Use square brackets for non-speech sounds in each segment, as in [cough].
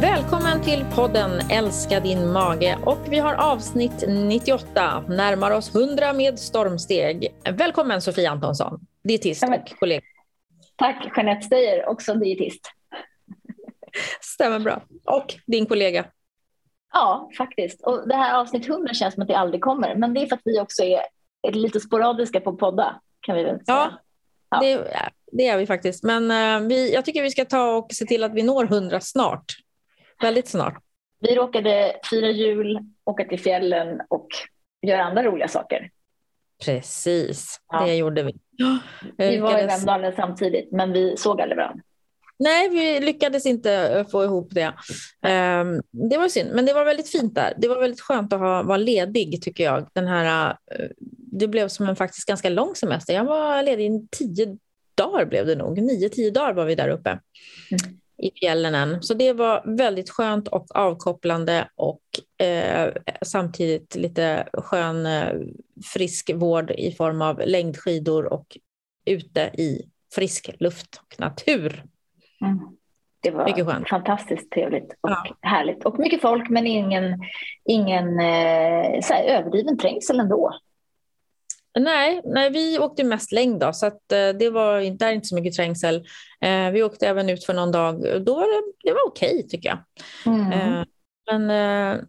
Välkommen till podden Älska din mage och vi har avsnitt 98, närmar oss 100 med stormsteg. Välkommen Sofia Antonsson, dietist och kollega. Tack Jeanette Steyer, också dietist. Stämmer bra. Och din kollega. Ja, faktiskt. Och det här avsnitt 100 känns som att det aldrig kommer, men det är för att vi också är lite sporadiska på podda, kan vi väl säga. Ja, ja. Det, det, är vi faktiskt. Men uh, vi, jag tycker vi ska ta och se till att vi når 100 snart. Väldigt snart. Vi råkade fira jul, åka till fjällen och göra andra roliga saker. Precis, ja. det gjorde vi. Vi var i Vemdalen samtidigt, men vi såg aldrig varandra. Nej, vi lyckades inte få ihop det. Um, det var synd, men det var väldigt fint där. Det var väldigt skönt att ha, vara ledig tycker jag. Den här, uh, det blev som en faktiskt ganska lång semester. Jag var ledig i tio dagar blev det nog. Nio, tio dagar var vi där uppe. Mm i fjällen. Så det var väldigt skönt och avkopplande och eh, samtidigt lite skön eh, frisk vård i form av längdskidor och ute i frisk luft och natur. Mm. Det var fantastiskt trevligt och ja. härligt. Och mycket folk men ingen, ingen eh, så överdriven trängsel ändå. Nej, nej, vi åkte mest längd då, så att, eh, det var där inte så mycket trängsel. Eh, vi åkte även ut för någon dag. Då var det, det var okej tycker jag. Mm. Eh, men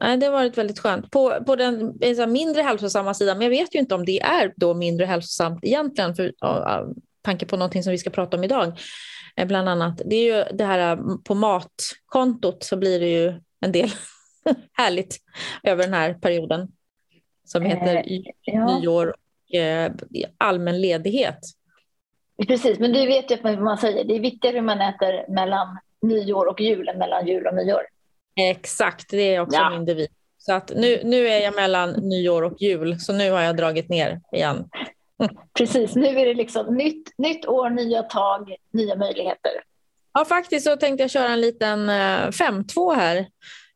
eh, det har varit väldigt skönt. På, på den så mindre hälsosamma sidan, men jag vet ju inte om det är då mindre hälsosamt egentligen, för uh, tanke på någonting som vi ska prata om idag. Eh, bland annat, det är ju det här eh, på matkontot så blir det ju en del [laughs] härligt över den här perioden som heter ja. nyår eh, allmän ledighet. Precis, men du vet ju vad man säger, det är viktigare hur man äter mellan nyår och jul än mellan jul och nyår. Exakt, det är också ja. min devis. Så att nu, nu är jag mellan nyår och jul, så nu har jag dragit ner igen. [laughs] Precis, nu är det liksom nytt, nytt år, nya tag, nya möjligheter. Ja, faktiskt så tänkte jag köra en liten 5-2 eh, här,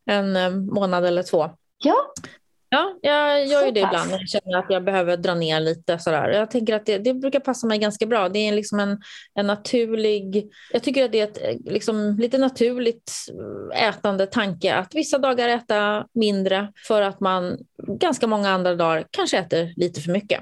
en eh, månad eller två. Ja, Ja, jag gör ju det ibland när jag känner att jag behöver dra ner lite. Sådär. Jag tänker att det, det brukar passa mig ganska bra. Det är liksom en, en naturlig... Jag tycker att det är ett liksom, lite naturligt ätande tanke att vissa dagar äta mindre för att man ganska många andra dagar kanske äter lite för mycket.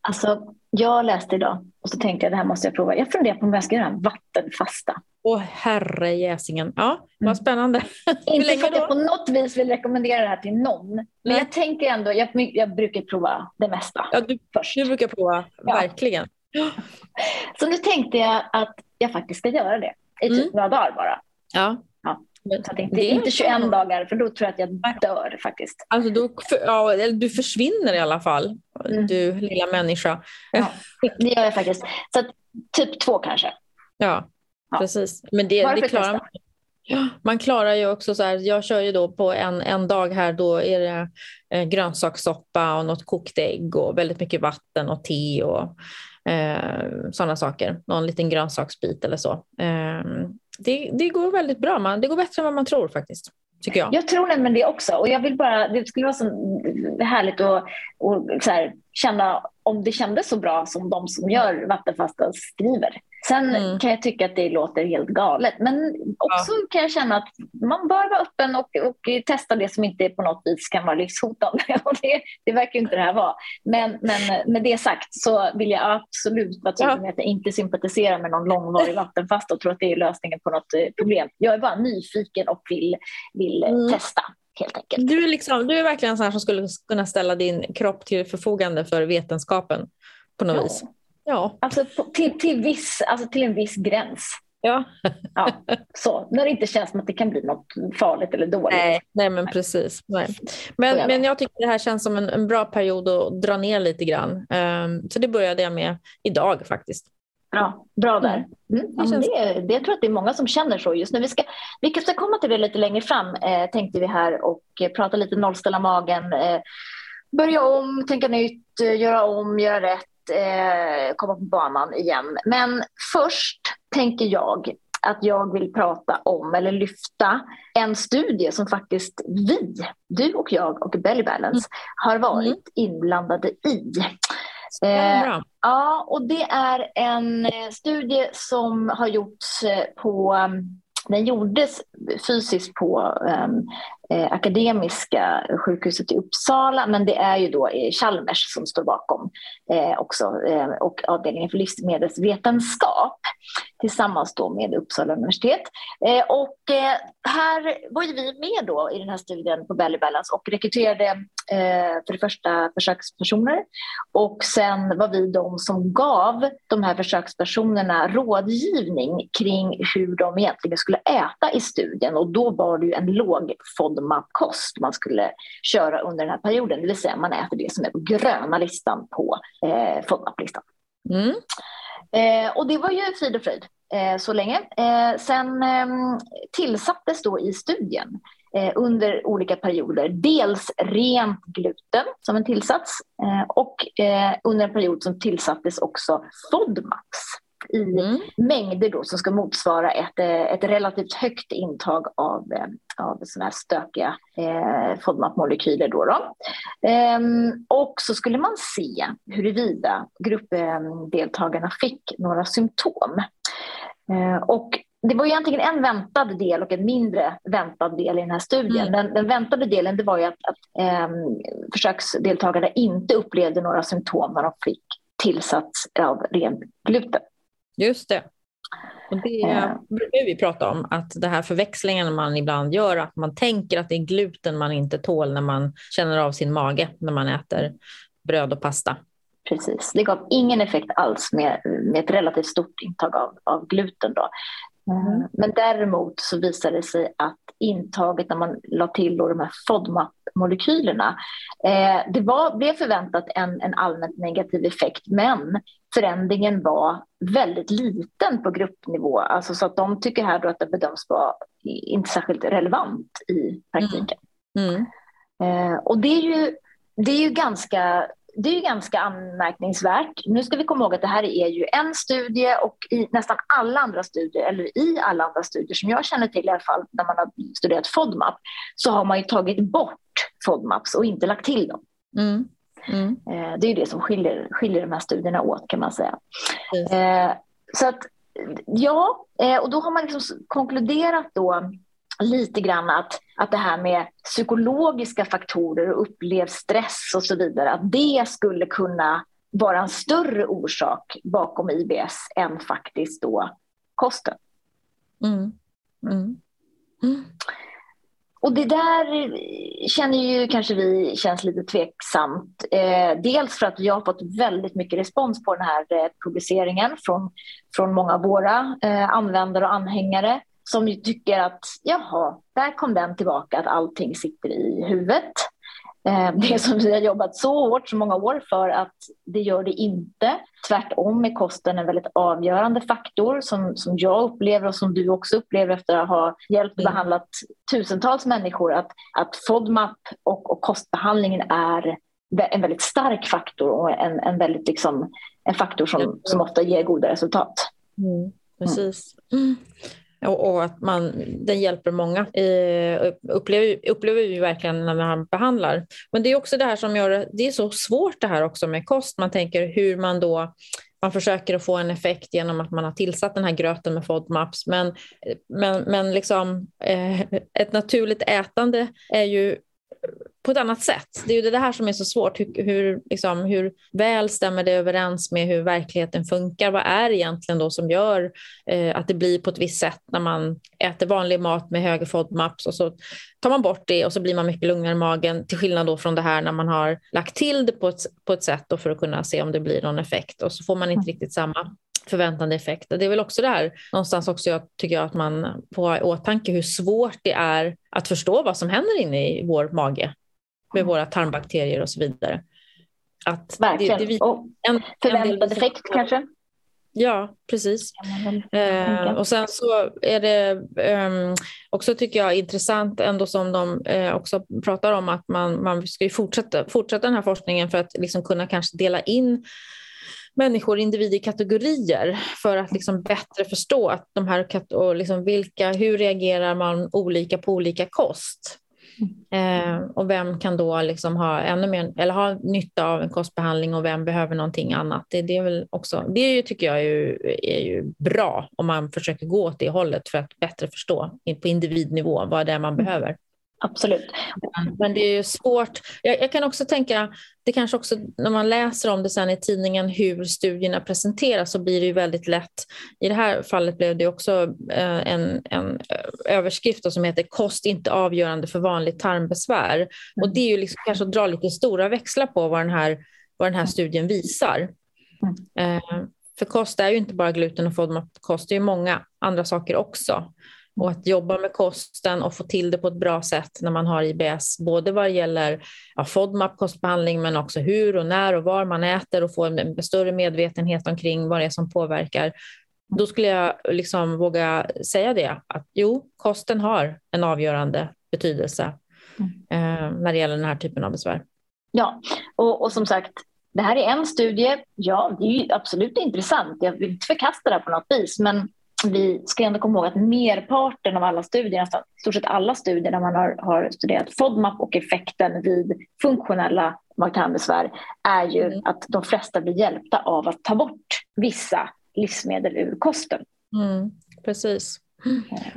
Alltså, jag läste idag och så tänkte jag det här måste jag prova. Jag funderar på om jag ska göra en vattenfasta. Åh herre jäsingen. Ja, vad mm. spännande. [laughs] Inte för att jag på något vis vill rekommendera det här till någon. Men Nej. jag tänker ändå, jag, jag, brukar prova det mesta ja, du, först. Du brukar prova, ja. verkligen. [gasps] Så nu tänkte jag att jag faktiskt ska göra det i typ mm. några dagar bara. Ja. ja. Så det, det är inte 21 dagar, för då tror jag att jag dör faktiskt. Alltså då, ja, du försvinner i alla fall, mm. du lilla människa. Ja, det gör jag faktiskt. Så att, typ två kanske. Ja, ja. precis. Men det, det klarar man. Man klarar ju också så här, jag kör ju då på en, en dag här, då är det eh, grönsakssoppa och något kokt ägg och väldigt mycket vatten och te och eh, sådana saker. Någon liten grönsaksbit eller så. Eh, det, det går väldigt bra, man, det går bättre än vad man tror faktiskt. Tycker jag. jag tror nämligen det också. Och jag vill bara, det skulle vara så härligt att och så här, känna om det kändes så bra som de som gör vattenfasta skriver. Sen mm. kan jag tycka att det låter helt galet, men också ja. kan jag känna att man bör vara öppen och, och testa det som inte på något vis kan vara livshotande. [laughs] Och det, det verkar inte det här vara. Men, men med det sagt så vill jag absolut vara tydlig med att jag inte sympatiserar med någon långvarig vattenfasta och tror att det är lösningen på något eh, problem. Jag är bara nyfiken och vill, vill mm. testa. Du, är liksom, du är verkligen en sån som skulle kunna ställa din kropp till förfogande för vetenskapen på något ja. vis. Ja. Alltså till, till, viss, alltså till en viss gräns. Ja. ja. Så, när det inte känns som att det kan bli något farligt eller dåligt. Nej, nej men precis. Nej. Men, jag men jag tycker det här känns som en, en bra period att dra ner lite grann. Um, så det började jag med idag faktiskt. Bra, bra där. Mm. mm. Ja, det, det, det, jag tror att det är många som känner så just nu. Vi ska, vi ska komma till det lite längre fram eh, tänkte vi här och eh, prata lite nollställa magen. Eh, börja om, tänka nytt, eh, göra om, göra rätt eh, komma på banan igen. Men först tänker jag att jag vill prata om eller lyfta en studie som faktiskt vi, du och jag och Belly Balance mm. har varit mm. inblandade i. Eh, ja, och det är en eh, studie som har gjorts eh, på Den gjordes fysiskt på um, eh, Akademiska sjukhuset i Uppsala men det är ju då eh, Chalmers som står bakom eh, också eh, och avdelningen för livsmedelsvetenskap tillsammans då med Uppsala universitet. Eh, och eh, här var ju vi med då i den här studien på Belly Balance och rekryterade eh, för det första försökspersoner och sen var vi de som gav de här försökspersonerna rådgivning kring hur de egentligen skulle äta i studien och då var det ju en låg FODMAP-kost man skulle köra under den här perioden, det vill säga man äter det som är på gröna listan på eh, FODMAP-listan. Mm. Eh, och det var ju frid och fröjd eh, så länge. Eh, sen ehm, tillsattes då i studien eh, under olika perioder dels rent gluten som en tillsats eh, och eh, under en period som tillsattes också FODMAX i mm. mängder då som ska motsvara ett, ett relativt högt intag av, av såna här stökiga eh, FODMAP-molekyler. Då, då. Ehm, och så skulle man se huruvida gruppdeltagarna fick några symptom. Eh, och det var egentligen en väntad del och en mindre väntad del i den här studien. Mm. Den, den, väntade delen det var ju att, att eh, försöksdeltagarna inte upplevde några symptom när de fick tillsats av ren gluten. Just det. Och det eh. brukar vi prata om, att det här förväxlingen man ibland gör, att man tänker att det är gluten man inte tål när man känner av sin mage när man äter bröd och pasta. Precis, det gav ingen effekt alls med, med ett relativt stort intag av, av gluten. Då. Mm. Men däremot så visade det sig att intaget när man la till då de här FODMAP-molekylerna, eh, det var, blev förväntat en, en allmänt negativ effekt men förändringen var väldigt liten på gruppnivå. Alltså så att de tycker här då att det bedöms vara inte särskilt relevant i praktiken. Mm. Mm. Eh, och det är ju, det är ju ganska det är ju ganska anmärkningsvärt. Nu ska vi komma ihåg att det här är ju en studie och i nästan alla andra studier, eller i alla andra studier som jag känner till i alla fall, när man har studerat FODMAP, så har man ju tagit bort FODMAPs och inte lagt till dem. Mm. Mm. Eh, det är det som skiljer, skiljer de här studierna åt kan man säga. Mm. Så att, ja, eh, och då har man liksom konkluderat då lite grann att, att det här med psykologiska faktorer och upplevd stress och så vidare, att det skulle kunna vara en större orsak bakom IBS än faktiskt då kosten. Mm. Mm. Mm. Och det där känner ju kanske vi känns lite tveksamt. Eh, dels för att vi har fått väldigt mycket respons på den här eh, publiceringen från, från många av våra eh, användare och anhängare som tycker att jaha, där kom den tillbaka, att allting sitter i huvudet. Eh, det som vi har jobbat så hårt så många år för att det gör det inte. Tvärtom är kosten en väldigt avgörande faktor som, som jag upplever och som du också upplever efter att ha hjälpt och mm. behandlat tusentals människor att, att FODMAP och, och kostbehandlingen är en väldigt stark faktor och en, en, väldigt liksom, en faktor som, som ofta ger goda resultat. Mm, precis. Mm och, och, att man, den hjälper många. Eh, upplever, upplever vi verkligen när man behandlar. Men det är också det här som gör det är så svårt det här också med kost. Man tänker hur man då man försöker att få en effekt genom att man har tillsatt den här gröten med FODMAPs. Men, men, men liksom, eh, ett naturligt ätande är ju på ett annat sätt. Det är ju det här som är så svårt. Hur, hur, liksom, hur väl stämmer det överens med hur verkligheten funkar? Vad är det egentligen då som gör eh, att det blir på ett visst sätt när man äter vanlig mat med högre FODMAPs och så tar man bort det och så blir man mycket lugnare i magen till skillnad då från det här när man har lagt till det på ett, på ett sätt för att kunna se om det blir någon effekt och så får man inte mm. riktigt samma förväntande effekt. Det är väl också det här någonstans också jag tycker jag att man får ha i åtanke hur svårt det är att förstå vad som händer inne i vår mage med våra tarmbakterier och så vidare. Att Verkligen. Det, det, en, förväntad en effekt kanske? Ja, precis. Eh, och sen så är det eh, också tycker jag intressant ändå som de eh, också pratar om att man, man ska fortsätta, fortsätta den här forskningen för att liksom kunna kanske dela in människor, individer kategorier för att liksom bättre förstå att de här och liksom vilka, hur reagerar man olika på olika kost. Eh, och vem kan då liksom ha ännu mer, eller ha nytta av en kostbehandling och vem behöver någonting annat? Det, det är väl också, det tycker jag är ju, är ju bra om man försöker gå åt det hållet för att bättre förstå på individnivå vad det är man mm. behöver. Absolut. Men det är svårt. Jag, jag, kan också tänka, det kanske också när man läser om det sen i tidningen hur studierna presenteras så blir det ju väldigt lätt. I det här fallet blev det också eh, en, en överskrift som heter kost inte avgörande för vanligt tarmbesvär. Mm. Och det är ju liksom kanske att dra lite stora växlar på vad den här, vad den här studien visar. Mm. Eh, för kost är ju inte bara gluten och FODMAP-kost, det är många andra saker också. Och att jobba med kosten och få till det på ett bra sätt när man har IBS, både vad gäller ja, FODMAP, kostbehandling, men också hur och när och var man äter och få en större medvetenhet omkring vad det är som påverkar. Då skulle jag liksom våga säga det, att jo, kosten har en avgörande betydelse mm. eh, när det gäller den här typen av besvär. Ja, och, och som sagt, det här är en studie. Ja, det är absolut intressant. Jag vill inte förkasta det här på något vis, men vi ska ändå komma ihåg att merparten av alla studier, nästan stort sett alla studier där man har, har studerat FODMAP och effekten vid funktionella magtarmbesvär är ju mm. att de flesta blir hjälpta av att ta bort vissa livsmedel ur kosten. Mm, precis.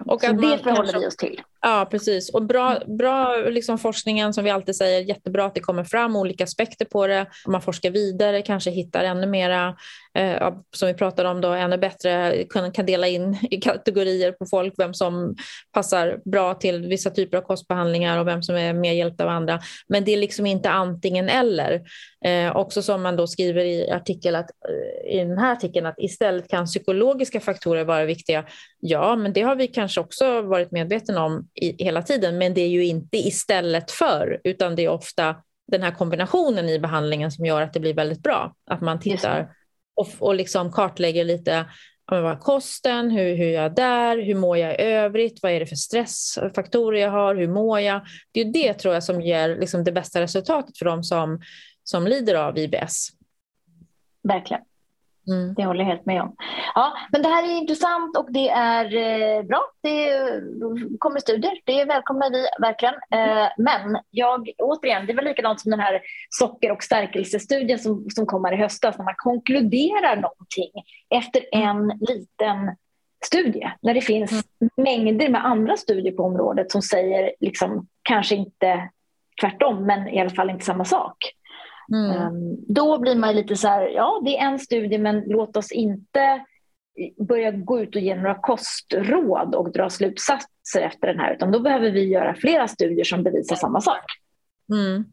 Och Så det förhåller vi oss till. Ja, precis. Och bra, bra liksom forskningen som vi alltid säger, jättebra att det kommer fram olika aspekter på det. Om man forskar vidare, kanske hittar ännu mera, eh, som vi pratade om då, ännu bättre, kan, kan dela in [laughs] i kategorier på folk, vem som passar bra till vissa typer av kostbehandlingar och vem som är mer hjälpt av andra. Men det är liksom inte antingen eller. Eh, också som man då skriver i, artikel att, eh, i den här artikeln att istället kan psykologiska faktorer vara viktiga. Ja, men det har vi kanske också varit medvetna om i, hela tiden, men det är ju inte istället för, utan det är ofta den här kombinationen i behandlingen som gör att det blir väldigt bra. Att man tittar och, och liksom kartlägger lite vad är kosten, hur, hur är jag där, hur mår jag i övrigt, vad är det för stressfaktorer jag har, hur mår jag? Det är det tror jag som ger liksom det bästa resultatet för de som, som lider av IBS. Verkligen. Mm. Det håller jag helt med om. Ja, men det här är intressant och det är eh, bra. Det kommer studier. Det välkomnar vi verkligen. Eh, men jag, återigen, det var likadant som den här socker och stärkelsestudien som, som kommer i höstas när man konkluderar någonting efter en liten studie. När det finns mm. mängder med andra studier på området som säger liksom, kanske inte tvärtom, men i alla fall inte samma sak. Mm. Ehm, då blir man lite så här, ja det är en studie men låt oss inte börja gå ut och ge några kostråd och dra slutsatser efter den här utan då behöver vi göra flera studier som bevisar samma sak. Mm.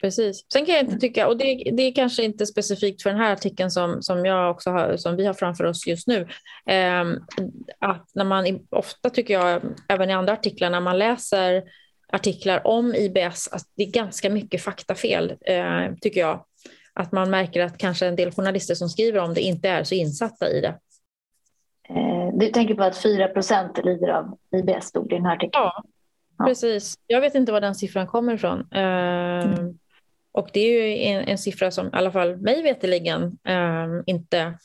Precis. Sen kan jag inte tycka, och det, det är kanske inte specifikt för den här artikeln som, som, jag också har, som vi har framför oss just nu, eh, att när man ofta tycker jag, även i andra artiklar, när man läser artiklar om IBS, att det är ganska mycket faktafel, eh, tycker jag. Att man märker att kanske en del journalister som skriver om det inte är så insatta i det. Eh, du tänker på att 4% lider av IBS, stod i den här artikeln? Ja, ja, precis. Jag vet inte var den siffran kommer ifrån. Eh, mm. Och det är ju en, en, siffra som i alla fall mig veterligen eh, inte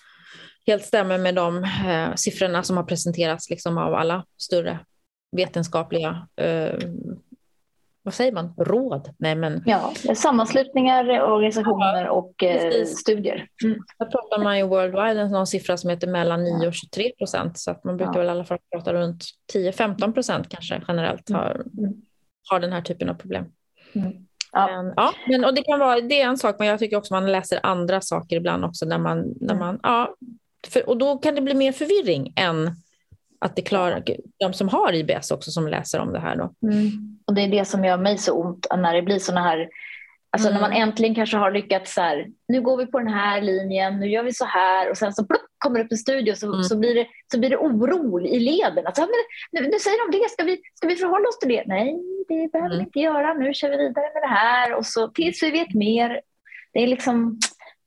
helt stämmer med de eh, siffrorna som har presenterats liksom, av alla större vetenskapliga eh, vad säger man, råd? Nej, men... Ja, sammanslutningar, organisationer ja, och eh, studier. Mm. Där pratar man ju worldwide någon siffra som heter mellan 9 och 23 procent så att man brukar ja. väl i alla fall prata runt 10-15 procent kanske generellt har, mm. har den här typen av problem. Mm. Ja. Men, ja, men, och det, kan vara, det är en sak, men jag tycker också man läser andra saker ibland också. När man, när mm. man, ja, för, och då kan det bli mer förvirring än att det klarar de som har IBS också som läser om det här. Då. Mm. Och det är det som gör mig så ont när det blir sådana här Alltså mm. när man äntligen kanske har lyckats så här, nu går vi på den här linjen, nu gör vi så här och sen så plupp, kommer det upp en studio så, mm. så, blir det, så blir det oro i leden. Alltså, men, nu, nu säger de det, ska vi, ska vi förhålla oss till det? Nej, det behöver mm. vi inte göra, nu kör vi vidare med det här och så tills vi vet mer. Det är liksom,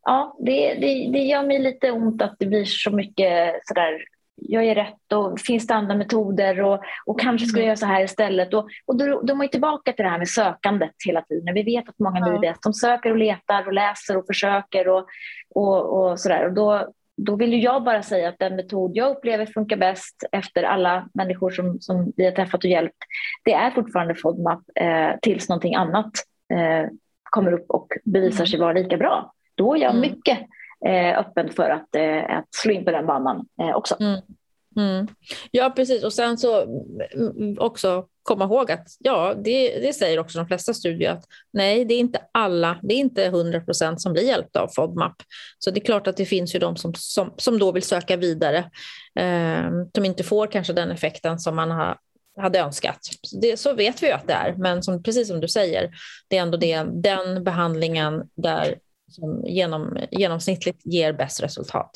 ja, det, det, det gör mig lite ont att det blir så mycket sådär jag är rätt och finns det andra metoder och, och kanske skulle jag göra så här istället. Och, och då, då är man tillbaka till det här med sökandet hela tiden. Vi vet att många ja. de söker och letar och läser och försöker och, och, och sådär. Och då, då vill jag bara säga att den metod jag upplever funkar bäst efter alla människor som, som vi har träffat och hjälpt, det är fortfarande FODMAP eh, tills någonting annat eh, kommer upp och bevisar mm. sig vara lika bra. Då är jag mm. mycket Eh, öppen för att, eh, att slå in på den banan eh, också. Mm. Mm. Ja, precis. Och sen så mm, också komma ihåg att ja, det, det säger också de flesta studier att nej, det är inte alla, det är inte 100 procent som blir hjälpta av FODMAP. Så det är klart att det finns ju de som, som, som då vill söka vidare, eh, som inte får kanske den effekten som man har, hade önskat. Det, så vet vi ju att det är, men som, precis som du säger, det är ändå det, den behandlingen där som genom, genomsnittligt ger bäst resultat.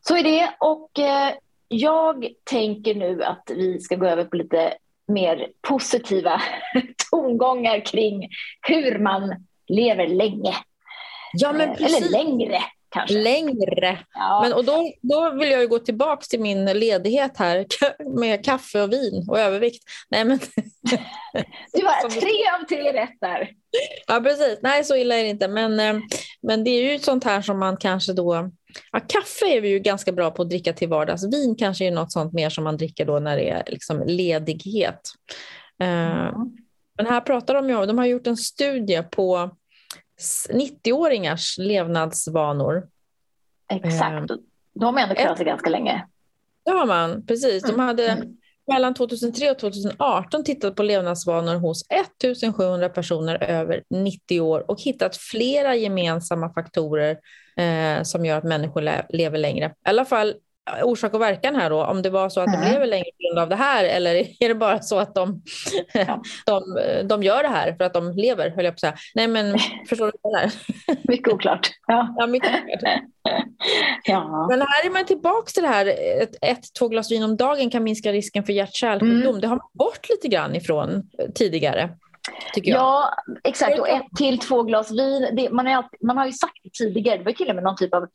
Så är det och eh, jag tänker nu att vi ska gå över på lite mer positiva [laughs] tongångar kring hur man lever länge. Ja, men precis. Eller längre. Kanske. Längre. Ja. Men, och då, då vill jag gå tillbaka till min ledighet här [laughs] med kaffe och vin och övervikt. Nej, men... [laughs] Du var tre av tre rätt där. Ja, precis. Nej, så illa är det inte. Men, eh, men det är ju sånt här som man kanske då Ja, kaffe är vi ju ganska bra på att dricka till vardags. Vin kanske är något sånt mer som man dricker då när det är liksom ledighet. Mm. Men här pratar de ju om, de har gjort en studie på 90-åringars levnadsvanor. Exakt, de har ändå klarat sig ganska länge. Det har man, precis. De mm. hade mm. mellan 2003 och 2018 tittat på levnadsvanor hos 1700 personer över 90 år och hittat flera gemensamma faktorer eh, som gör att människor le lever längre. I alla fall orsak och verkan här då, om det var så att mm. de lever längre på grund av det här eller är det bara så att de, [laughs] de, de gör det här för att de lever, höll jag på att säga. Nej men [laughs] förstår du vad är? Mycket oklart. Ja. [laughs] ja, mycket oklart. ja. Men här är man tillbaka till det här, ett, ett två glas vin om dagen kan minska risken för hjärt-kärlsjukdom. Mm. Det har man bort lite grann ifrån tidigare. Ja, exakt. Och ett till två glas vin. Det, man, har, man har ju sagt det tidigare, det var till och med någon typ av...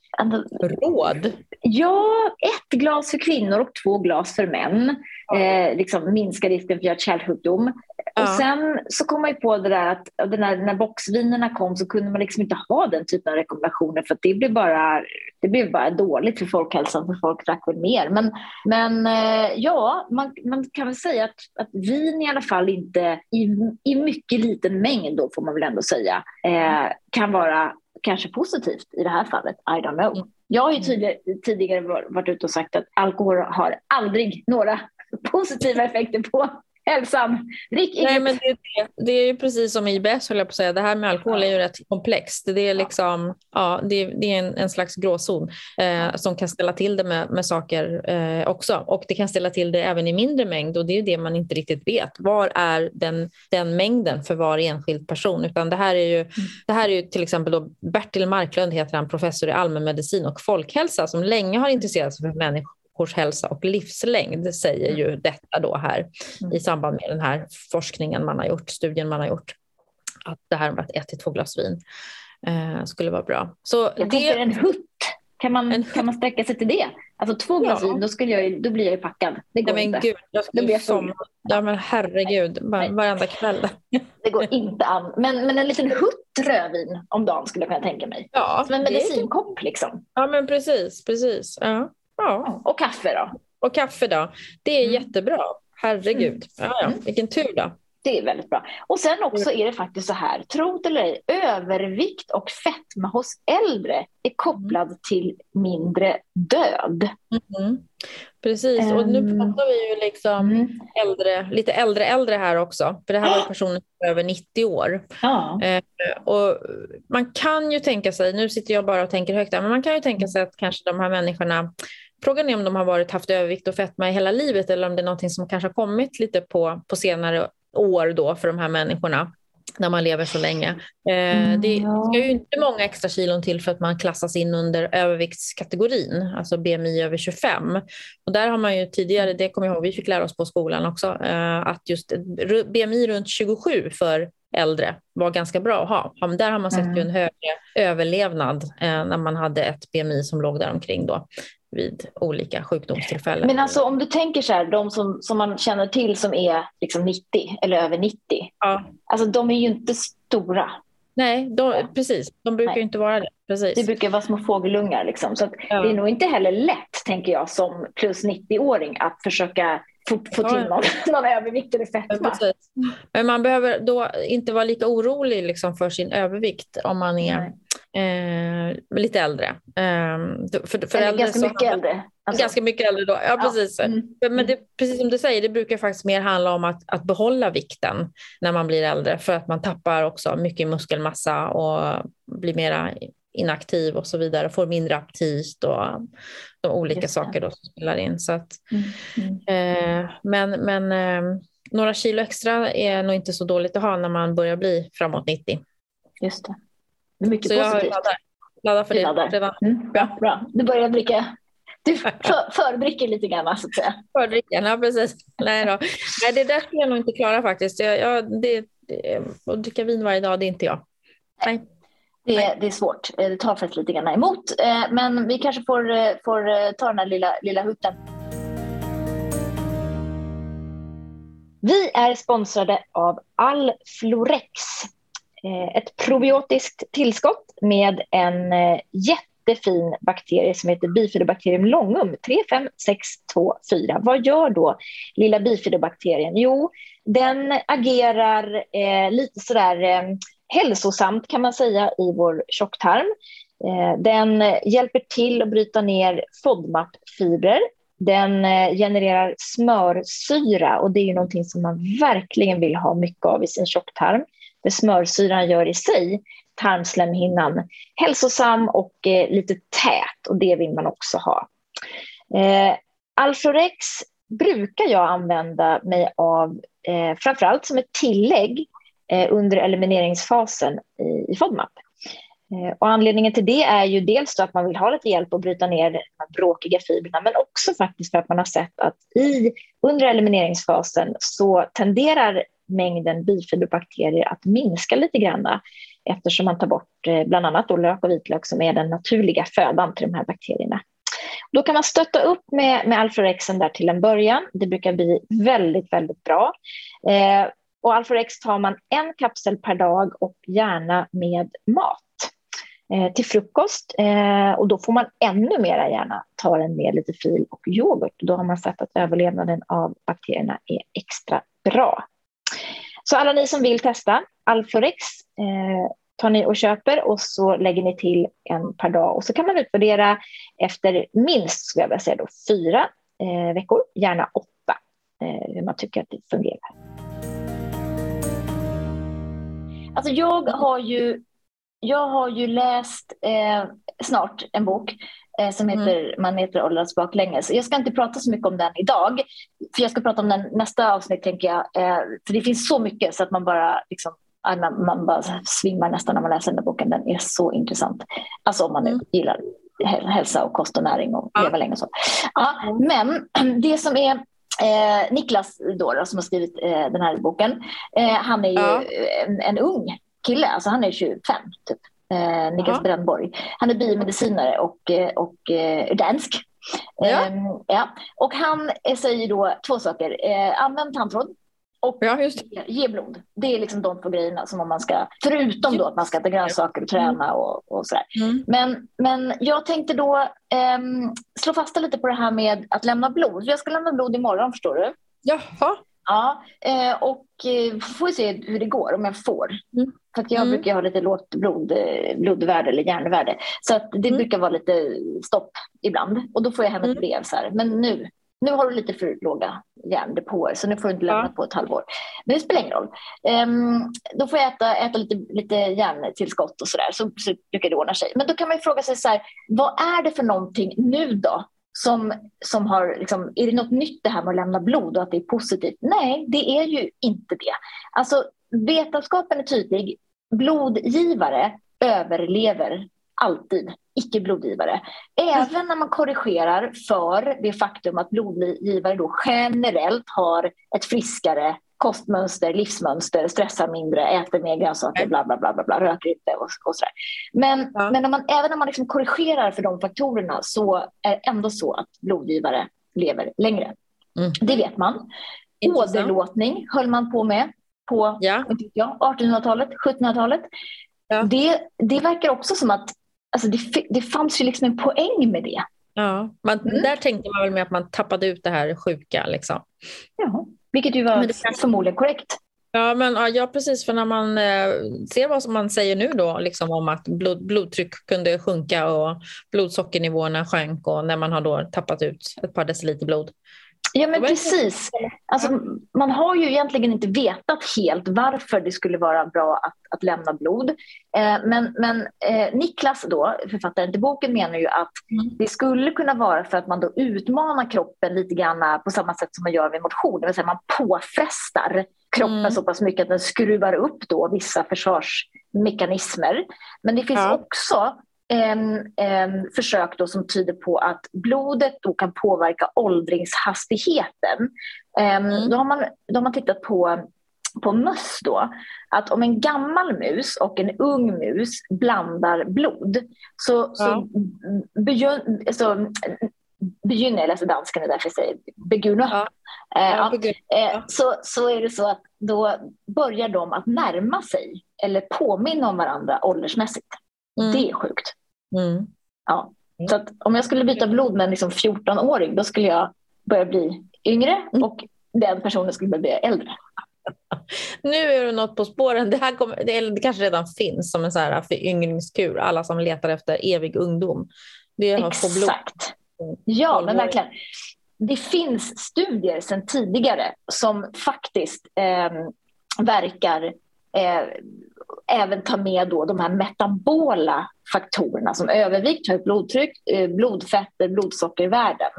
Råd? Ja, ett glas för kvinnor och två glas för män. Eh, liksom minska risken för hjärt-kärlsjukdom. Ja. Och sen så kom man ju på det där att det när, när boxvinerna kom så kunde man liksom inte ha den typen av rekommendationer för det blev bara, det blev bara dåligt för folkhälsan för folk drack väl mer. Men, men eh, ja, man, man kan väl säga att, att vin i alla fall inte i, i mycket liten mängd då får man väl ändå säga eh, kan vara kanske positivt i det här fallet. I don't know. Mm. Jag har ju tidigare, tidigare varit ute och sagt att alkohol har aldrig några [laughs] positiva effekter på hälsan. Drick inget. Nej, men det, det, är ju precis som IBS, höll jag på att säga. Det här med alkohol är ju rätt komplext. Det är, liksom, ja, det, det är en, en, slags gråzon eh, som kan ställa till det med, med saker eh, också. Och det kan ställa till det även i mindre mängd och det är det man inte riktigt vet. Var är den, den mängden för var enskild person? Utan det här är ju, det här är ju till exempel då Bertil Marklund heter han, professor i allmänmedicin och folkhälsa som länge har intresserat sig för människor människors hälsa och livslängd säger ju detta då här mm. i samband med den här forskningen man har gjort, studien man har gjort. Att det här med att ett till två glas vin eh, skulle vara bra. Så jag det... en hutt. Kan man, en kan man sträcka sig till det? Alltså två glas ja. vin, då, skulle jag, då blir jag ju packad. Det går Nej, men inte. Gud, jag skulle bli som, ja, men herregud, var, varenda kväll. [laughs] Det går inte an. Men, men en liten hutt rödvin om dagen skulle jag kunna tänka mig. Ja, Som en medicinkopp liksom. Ja, men precis, precis. Ja. Ja. Och kaffe då? Och kaffe då. Det är mm. jättebra. Herregud. Mm. Ja, ja. Vilken tur då. Det är väldigt bra. Och sen också är det faktiskt så här, tro det eller ej, övervikt och fetma hos äldre är kopplad mm. till mindre död. Mm. Precis, och nu ehm. pratar vi ju liksom mm. äldre, lite äldre äldre här också, för det här var personer som är över 90 år. Ja. Eh, och man kan ju tänka sig, nu sitter jag bara och tänker högt där, men man kan ju tänka sig att kanske de här människorna Frågan är om de har varit, haft övervikt och fetma i hela livet eller om det är någonting som kanske har kommit lite på, på senare år då för de här människorna när man lever så länge. Eh, mm, det ska ju inte många extra kilon till för att man klassas in under överviktskategorin, alltså BMI över 25. Och där har man ju tidigare, det kommer jag ihåg, vi fick lära oss på skolan också, eh, att just BMI runt 27 för äldre var ganska bra att ha. Där har man sett mm. en högre överlevnad eh, när man hade ett BMI som låg där omkring då vid olika sjukdomstillfällen. Men alltså om du tänker så här, de som, som man känner till som är liksom 90 eller över 90, ja. alltså de är ju inte stora. Nej, de, precis. De brukar Nej. inte vara det. Precis. Det brukar vara små fågelungar. Liksom. Så ja. det är nog inte heller lätt, tänker jag, som plus 90-åring att försöka få, få till någon, [laughs] någon övervikt eller fetma. Men man behöver då inte vara lika orolig liksom för sin övervikt om man är eh, lite äldre. Eh, för, för äldre ganska mycket äldre. Alltså. Ganska mycket äldre då, ja precis. Ja. Mm. Men det, precis som du säger, det brukar faktiskt mer handla om att, att behålla vikten när man blir äldre för att man tappar också mycket muskelmassa och blir mera inaktiv och så vidare, får mindre aptit och de olika saker då som spelar in. Så att, mm. Mm. Eh, men men eh, några kilo extra är nog inte så dåligt att ha när man börjar bli framåt 90. Just det. Det är mycket så positivt. jag laddar, laddar för det redan. Mm. Bra, bra. Du börjar blicka du för, fördricker lite grann så att säga. Fördricker, ja precis. Nej, då. Nej, det där skulle jag nog inte klara faktiskt. Jag, jag, det, det, att dricka vin varje dag, det är inte jag. Nej. Det, det, är svårt. Eh, det tar faktiskt lite grann emot. Eh, men vi kanske får, eh, får ta den här lilla, lilla hutten. Vi är sponsrade av Alflorex. Eh, ett probiotiskt tillskott med en eh, jättefin bakterie som heter bifidobacterium longum 35624. Vad gör då lilla bifidobakterien? Jo, den agerar eh, lite sådär eh, hälsosamt kan man säga i vår tjocktarm. Eh, den hjälper till att bryta ner FODMAP-fibrer. Den eh, genererar smörsyra och det är ju någonting som man verkligen vill ha mycket av i sin tjocktarm. För smörsyran gör i sig tarmslemhinnan hälsosam och eh, lite tät och det vill man också ha. Eh, Alflorex brukar jag använda mig av eh, framförallt som ett tillägg eh, under elimineringsfasen i, i FODMAP. Eh, och anledningen till det är ju dels att man vill ha lite hjälp att bryta ner de här bråkiga fibrerna men också faktiskt för att man har sett att i, under elimineringsfasen så tenderar mängden bifidobakterier att minska lite grann eftersom man tar bort eh, bland annat då lök och vitlök som är den naturliga födan till de här bakterierna. Då kan man stötta upp med, med Alforexen där till en början. Det brukar bli väldigt, väldigt bra. Eh, och Alforex tar man en kapsel per dag och gärna med mat eh, till frukost. Eh, och då får man ännu mer gärna ta den med lite fil och yoghurt. Då har man sett att överlevnaden av bakterierna är extra bra. Så alla ni som vill testa Alforex eh, tar ni och köper och så lägger ni till en per dag och så kan man utvärdera efter minst skulle jag vilja säga då, fyra eh, veckor, gärna åtta, eh, hur man tycker att det fungerar. Alltså jag har ju, jag har ju läst eh, snart en bok som mm. heter mm. Man heter åldras baklänges. Jag ska inte prata så mycket om den idag, för jag ska prata om den nästa avsnitt tänker jag. Eh, för det finns så mycket så att man bara liksom, man, bara svimmar nästan när man läser den här boken. Den är så intressant. Alltså om man nu mm. gillar hälsa och kost och näring och ja. leva länge och så. Ja, men [clears throat] det som är Eh, Niklas då, då, som har skrivit eh, den här boken, eh, han är ju ja. en, en, ung kille, alltså han är 25 typ. Eh, Niklas Brännborg. Han är biomedicinare och, eh, och eh, dansk. Ja. Ehm, ja. Och han säger då två saker. använd tandtråd och ja. Ge, ge, blod. Det är liksom de två grejerna som om man ska, förutom då att man ska äta grönsaker och träna och, och sådär. Mm. Men, men jag tänkte då eh, slå fast lite på det här med att lämna blod. Jag ska lämna blod imorgon förstår du. Jaha. Ja, eh, och eh, får se hur det går om jag får. Mm. För att jag mm. brukar ha lite lågt blod, eh, blodvärde eller järnvärde. Så att det mm. brukar vara lite stopp ibland. Och då får jag hem ett mm. brev så här. Men nu nu har du lite för låga järndepåer så nu får du inte lämna ja. på ett halvår. Men det spelar ingen roll. Um, då får jag äta, äta lite, lite järntillskott och sådär så, så brukar det ordna sig. Men då kan man fråga sig så här, vad är det för någonting nu då som, som har, liksom, är det något nytt det här med att lämna blod och att det är positivt? Nej, det är ju inte det. Alltså vetenskapen är tydlig. Blodgivare överlever alltid icke-blodgivare. Även när man korrigerar för det faktum att blodgivare då generellt har ett friskare kostmönster, livsmönster, stressar mindre, äter mer grönsaker, bla bla bla, bla, bla röker inte och, och sådär. Men, ja. men när man, även när man liksom korrigerar för de faktorerna så är det ändå så att blodgivare lever längre. Mm. Det vet man. Åderlåtning höll man på med på ja. 1800-talet, 1700-talet. ja. det, det verkar också som att alltså det, det fanns ju liksom en poäng med det. Ja, man, mm. där tänkte man väl med att man tappade ut det här sjuka. Liksom. Ja, vilket ju var men det, förmodligen korrekt. Ja, men, ja, precis. För när man eh, ser vad som man säger nu då, liksom om att blod, blodtryck kunde sjunka och blodsockernivåerna sjönk och när man har då tappat ut ett par deciliter blod. Ja, men precis. Alltså, man har ju egentligen inte vetat helt varför det skulle vara bra att, att lämna blod. Eh, men men eh, Niklas, då, författaren till boken, menar ju att mm. det skulle kunna vara för att man då utmanar kroppen lite grann på samma sätt som man gör vid motion. Det vill säga man påfrestar kroppen mm. så pass mycket att den skruvar upp då vissa försvarsmekanismer. Men det finns ja. också en, en försök då som tyder på att blodet då kan påverka åldringshastigheten. Mm. Då, har man, då har man tittat på på möss då, att om en gammal mus och en ung mus blandar blod så, ja. så begyn, alltså, begynner, jag läser danska nu därför jag säger beguna. Ja. Ja, ja. Så, så är det så att då börjar de att närma sig eller påminna om varandra åldersmässigt. Mm. Det är sjukt. Mm. Ja. Mm. Så att om jag skulle byta blod med en liksom 14-åring då skulle jag börja bli yngre mm. och den personen skulle börja bli äldre. [laughs] Nu är du något på spåren. Det, här kommer, det, kanske redan finns som en så här föryngringskur. Alla som letar efter evig ungdom. Det är Exakt. Ja, men verkligen. Det finns studier sedan tidigare som faktiskt eh, verkar eh, även ta med då de här metabola faktorerna som övervikt, högt blodtryck, eh, blodfetter, blodsockervärden.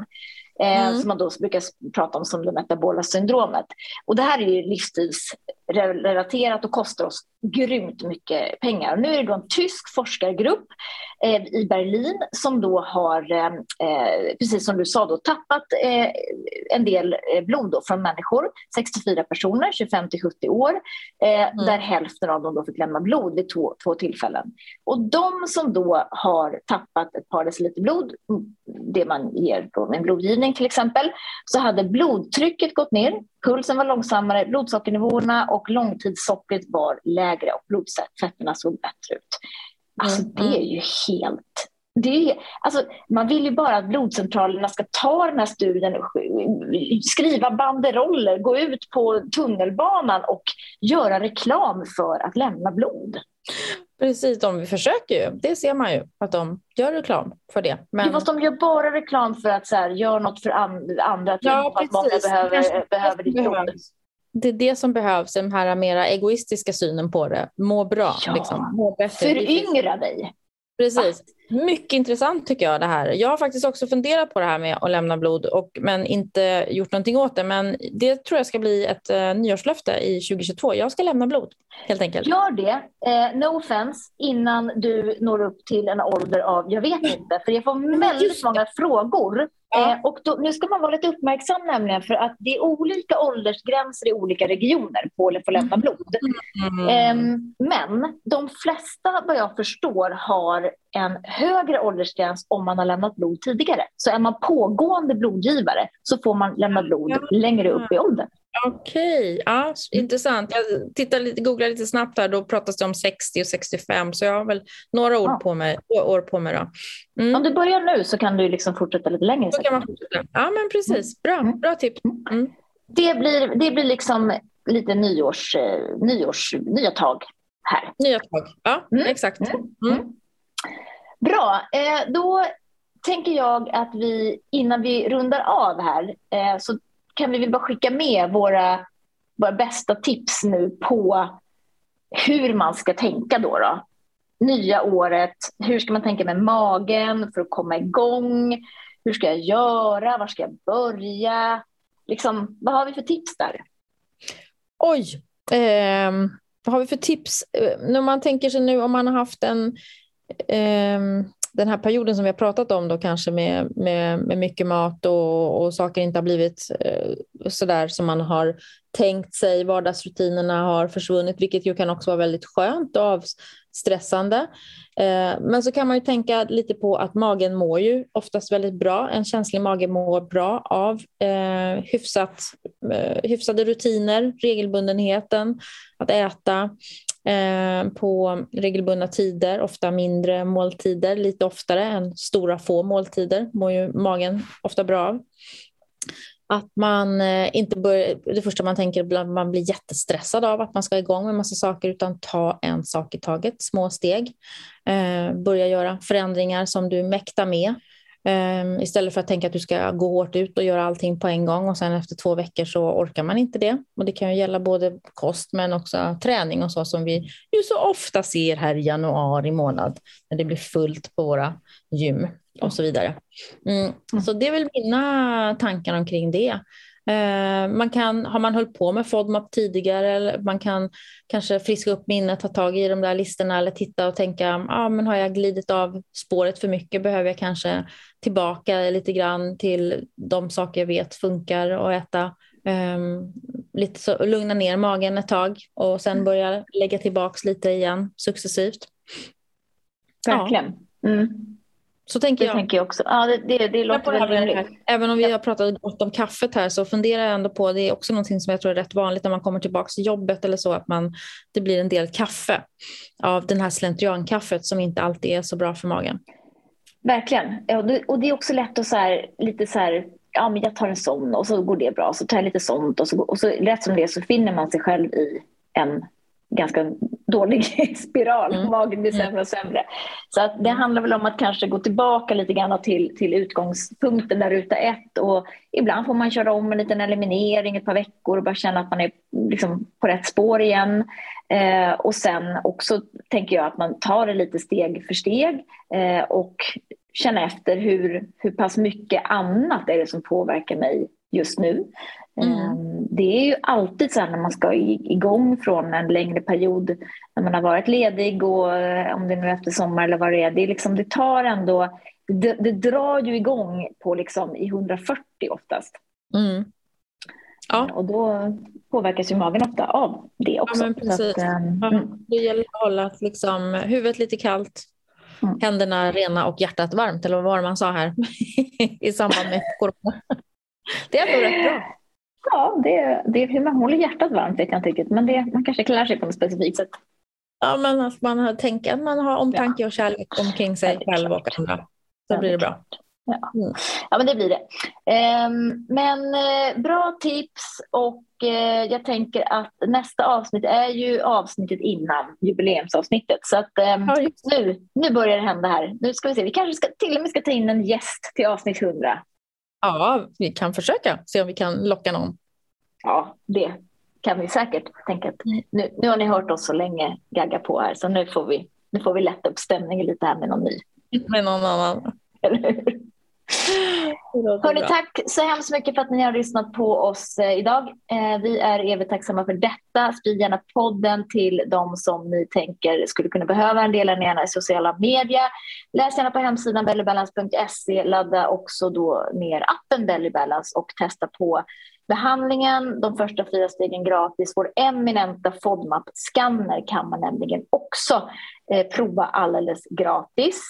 Eh, mm. som man då brukar prata om som det metabola syndromet. Och det här är ju livsstilsrelaterat och kostar oss grymt mycket pengar. Och nu är det en tysk forskargrupp eh, i Berlin som då har, eh, eh precis som du sa, då, tappat eh, en del eh, blod då från människor, 64 personer, 25 till 70 år, mm. där hälften av dem då fick lämna blod vid två, två tillfällen. Och de som då har tappat ett par deciliter blod, det man ger då med en blodgivning till exempel, så hade blodtrycket gått ner, pulsen var långsammare, blodsockernivåerna och långtidssockret var lägre och blodfetterna såg bättre ut. Alltså mm, det är mm. ju helt... Det är, alltså, man vill ju bara att blodcentralerna ska ta den här studien, skriva banderoller, gå ut på tunnelbanan och göra reklam för att lämna blod. Precis, de försöker ju. Det ser man ju, att de gör reklam för det. Men... fast de gör bara reklam för att så här, göra något för and andra, ja, att många behöver, behöver ditt blod. Det är det som behövs, den här mera egoistiska synen på det. Må bra. Ja. Liksom. Må bättre. Föryngra dig. Precis. Mycket intressant tycker jag det här. Jag har faktiskt också funderat på det här med att lämna blod och, men inte gjort någonting åt det. Men det tror jag ska bli ett uh, nyårslöfte i 2022. Jag ska lämna blod helt enkelt. Gör det, eh, no offense, innan du når upp till en ålder av, jag vet inte, för jag får [laughs] väldigt många frågor Ja. Eh, och då, nu ska man vara lite uppmärksam nämligen för att det är olika åldersgränser i olika regioner på att få lämna blod. Mm. Eh, men de flesta vad jag förstår har en högre åldersgräns om man har lämnat blod tidigare. Så är man pågående blodgivare så får man lämna blod ja. längre upp i åldern. Okej, okay. ja, intressant. Jag tittar lite, googlar lite snabbt här, då pratas det om 60 och 65 så jag har väl några år, ja. på, mig, år på mig. Då. Mm. Om du börjar nu så kan du liksom fortsätta lite längre. Så kan man fortsätta. Ja men precis, bra, mm. bra tips. Mm. mm. Det, blir, det blir liksom lite nyårs, eh, nyårs, nya tag här. Nya tag, ja mm. exakt. Mm. Bra, eh, då tänker jag att vi innan vi rundar av här eh, så kan vi väl bara skicka med våra, våra bästa tips nu på hur man ska tänka då, då. Nya året, hur ska man tänka med magen för att komma igång? Hur ska jag göra? Var ska jag börja? Liksom, vad har vi för tips där? Oj, eh, vad har vi för tips? Eh, när man tänker sig nu om man har haft en Ehm, den här perioden som vi har pratat om då kanske med, med, med mycket mat och, och saker inte har blivit eh, sådär som man har tänkt sig. Vardagsrutinerna har försvunnit, vilket ju kan också vara väldigt skönt och avstressande. Eh, men så kan man ju tänka lite på att magen mår ju oftast väldigt bra. En känslig mage mår bra av eh, hyfsat, eh, hyfsade rutiner, regelbundenheten, att äta Eh, på regelbundna tider, ofta mindre måltider, lite oftare än stora få måltider, mår ju magen ofta bra av. Att man eh, inte bör, det första man tänker är att man blir jättestressad av att man ska igång med massa saker utan ta en sak i taget, små steg. Eh, börja göra förändringar som du mäktar med. Um, istället för att tänka att du ska gå hårt ut och göra allting på en gång och sen efter två veckor så orkar man inte det. Och det kan ju gälla både kost men också träning och så som vi ju så ofta ser här i januari månad när det blir fullt på våra gym och så vidare. Mm. mm. Så det är väl mina tankar omkring det. Eh, man kan, har man hållit på med FODMAP tidigare, eller man kan kanske friska upp minnet, ta tag i de där listorna eller titta och tänka, ah, men har jag glidit av spåret för mycket, behöver jag kanske tillbaka lite grann till de saker jag vet funkar att äta. Um, lite så, lugna ner magen ett tag och sen börja lägga tillbaks lite igen successivt. Verkligen. Ja. Mm. Så tänker det jag. tänker jag också. Ja, det, det, det låter väldigt Även om vi har pratat gott om kaffet här så funderar jag ändå på, det är också någonting som jag tror är rätt vanligt när man kommer tillbaka till jobbet eller så, att man, det blir en del kaffe av den här slentriankaffet som inte alltid är så bra för magen. Verkligen. och det är också lätt att så här, lite så här, ja men jag tar en sån och så går det bra, så tar jag lite sånt och så, och så rätt som det så finner man sig själv i en ganska dålig [laughs] spiral. Mm. Magen blir sämre och sämre. Så att det handlar väl om att kanske gå tillbaka lite grann till, till utgångspunkten där ruta ett. Och ibland får man köra om en liten eliminering ett par veckor och bara känna att man är liksom på rätt spår igen. Eh, och sen också tänker jag att man tar det lite steg för steg eh, och känna efter hur, hur pass mycket annat är det som påverkar mig just nu. Mm. Ehm, det är ju alltid så här när man ska igång från en längre period när man har varit ledig och eh, om det nu är efter sommar eller vad det är. Det, är liksom, det tar ändå, det, det drar ju igång på liksom i 140 oftast. Mm. Ja. Och då påverkas ju magen ofta av det också. Ja, precis. Att, ja, mm. det gäller att hålla liksom, huvudet lite kallt, mm. händerna rena och hjärtat varmt, eller vad var det man sa här [laughs] i samband med corona? Det är ändå rätt bra. Ja, det, det, hur man håller hjärtat varmt vet jag inte riktigt, men det, man kanske klär sig på något specifikt sätt. Ja, men att man tänker att man har omtanke och kärlek omkring sig själv och andra. Så blir det bra. Ja. Mm. ja, men det blir det. Um, men uh, bra tips och uh, jag tänker att nästa avsnitt är ju avsnittet innan jubileumsavsnittet. Så att um, ja, nu, nu börjar det hända här. Nu ska vi se, vi kanske ska, till och med ska ta in en gäst till avsnitt 100. Ja, vi kan försöka se om vi kan locka någon. Ja, det kan vi säkert tänka. Att nu, nu har ni hört oss så länge gagga på här så nu får vi, nu får vi lätta upp stämningen lite här med någon ny. Med någon annan. Hörrni, tack så hemskt mycket för att ni har lyssnat på oss eh, idag. Eh, vi är evigt tacksamma för detta. Sprid gärna podden till de som ni tänker skulle kunna behöva en del, gärna i sociala medier. Läs gärna på hemsidan bellybalance.se. Ladda också då ner appen Bellybalance och testa på behandlingen. De första fyra stegen gratis. Vår eminenta FODMAP-skanner kan man nämligen också eh, prova alldeles gratis.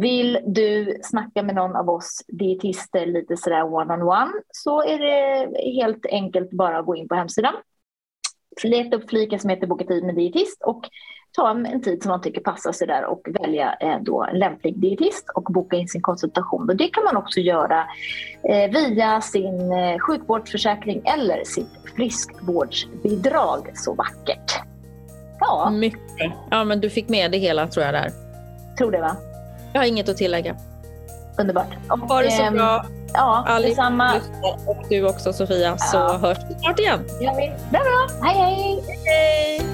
Vill du snacka med någon av oss dietister lite sådär one-on-one så är det helt enkelt bara att gå in på hemsidan. Leta upp fliken som heter Boka tid med dietist och ta en tid som man tycker passar sig där och välja eh, då en lämplig dietist och boka in sin konsultation. Och det kan man också göra eh, via sin eh, sjukvårdsförsäkring eller sitt friskvårdsbidrag så vackert. Ja. Mycket. Ja, men du fick med det hela tror jag där. Tror det va? Jag har inget att tillägga. Underbart. Och, ha det så ehm, bra. Ja, Alice, detsamma. Och du också Sofia, ja. så hörs vi snart igen. Det gör vi. Bra, bra. Hej, hej. hej.